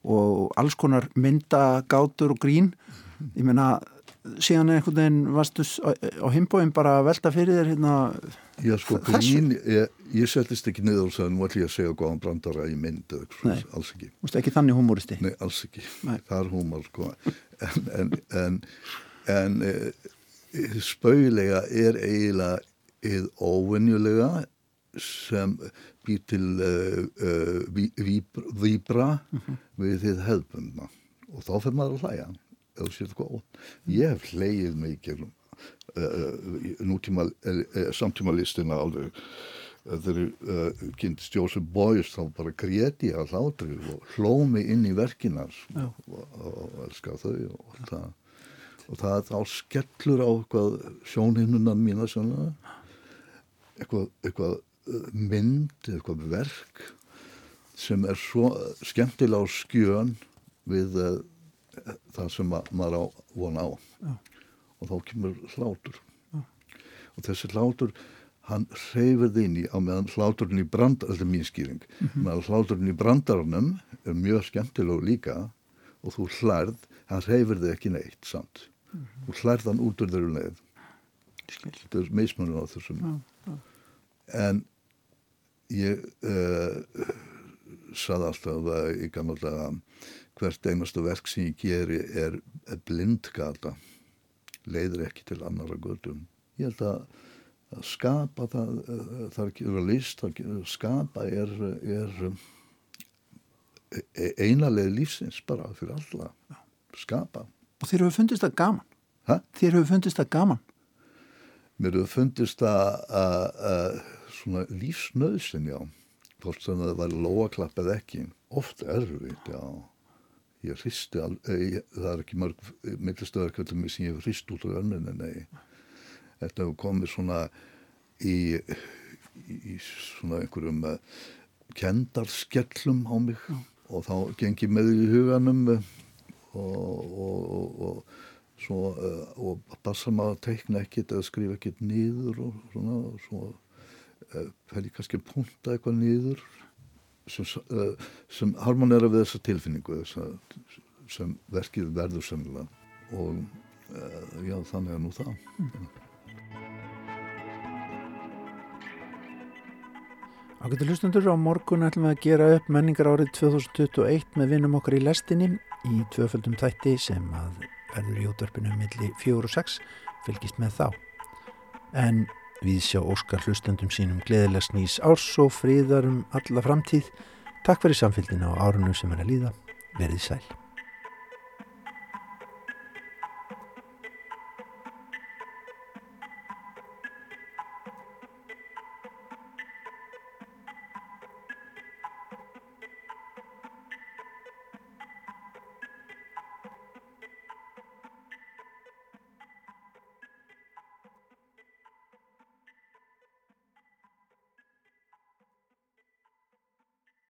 og alls konar myndagátur og grín. Ég meina síðan er einhvern veginn vastu á, á himbóin bara að velta fyrir þér hérna Já, sko, grín, ég, ég settist ekki niður og sagði, nú ætlum ég að segja góðan brandara í mynd Nei. alls ekki. Þú veist ekki þannig humoristi? Nei, alls ekki. Nei. Það er humor, sko. En, en, en, en e, spauðlega er eiginlega eða óvenjulega sem býr til uh, uh, ví, víbra, víbra við þið hefðbundna og þá fyrir maður að hlæja eða sér góð. Ég hef hleið mig gegnum uh, nútíma, uh, samtímalistina alveg þegar uh, kynntist Joseph Beuys þá bara greti ég að hlátri og hló mig inn í verkinar Já. og, og, og elska þau og það og það þá skellur á eitthvað sjónhinnunan mína svona eitthvað, eitthvað mynd, eitthvað verk sem er svo skemmtilega á skjön við það sem maður á von á Já. og þá kemur hlátur Já. og þessi hlátur hann reyfið inn í á meðan hláturinn í brandar, þetta er mín skýring mm -hmm. meðan hláturinn í brandarnum er mjög skemmtilega líka og þú hlærð, hann reyfir þig ekki neitt samt, mm -hmm. þú hlærð hann út úr þeirru leið þetta er meismunum á þessum Já. en ég uh, sað alltaf að í gammal daga hvert einasta verk sem ég geri er, er blindgata leiður ekki til annara gödum ég held að, að skapa það, það er ekki að list að skapa er, er e, einalega lífsins bara fyrir alla. Skapa. Og þér hefur fundist það gaman? Ha? þér hefur fundist það gaman? Mér hefur fundist það svona lífsnöðsin já. Hvort sem það var loaklapp eða ekki. Oft erfitt, já ég hristi, eh, það er ekki mörg millistöðarkvöldum sem ég hrist út á önnunni, nei þetta hefur komið svona í, í svona einhverjum uh, kendarskellum á mig já. og þá gengi með í huganum og, og, og, og svo og passa maður að teikna ekkit eða skrifa ekkit nýður og svona og svo fæl ég kannski að punta eitthvað nýður sem, uh, sem harmonera við þessa tilfinningu þessa, sem verkið verður semnilega og uh, já þannig er nú það mm. Ágættu hlustundur á morgun ætlum við að gera upp menningar árið 2021 með vinnum okkar í lestinni í tvöföldum þætti sem að verður í útverfinu millir 4 og 6 fylgist með þá en Við sjá Óskar hlustendum sínum gleðilegs nýs árs og fríðarum alla framtíð. Takk fyrir samfélgina á árunum sem er að líða. Verðið sæl.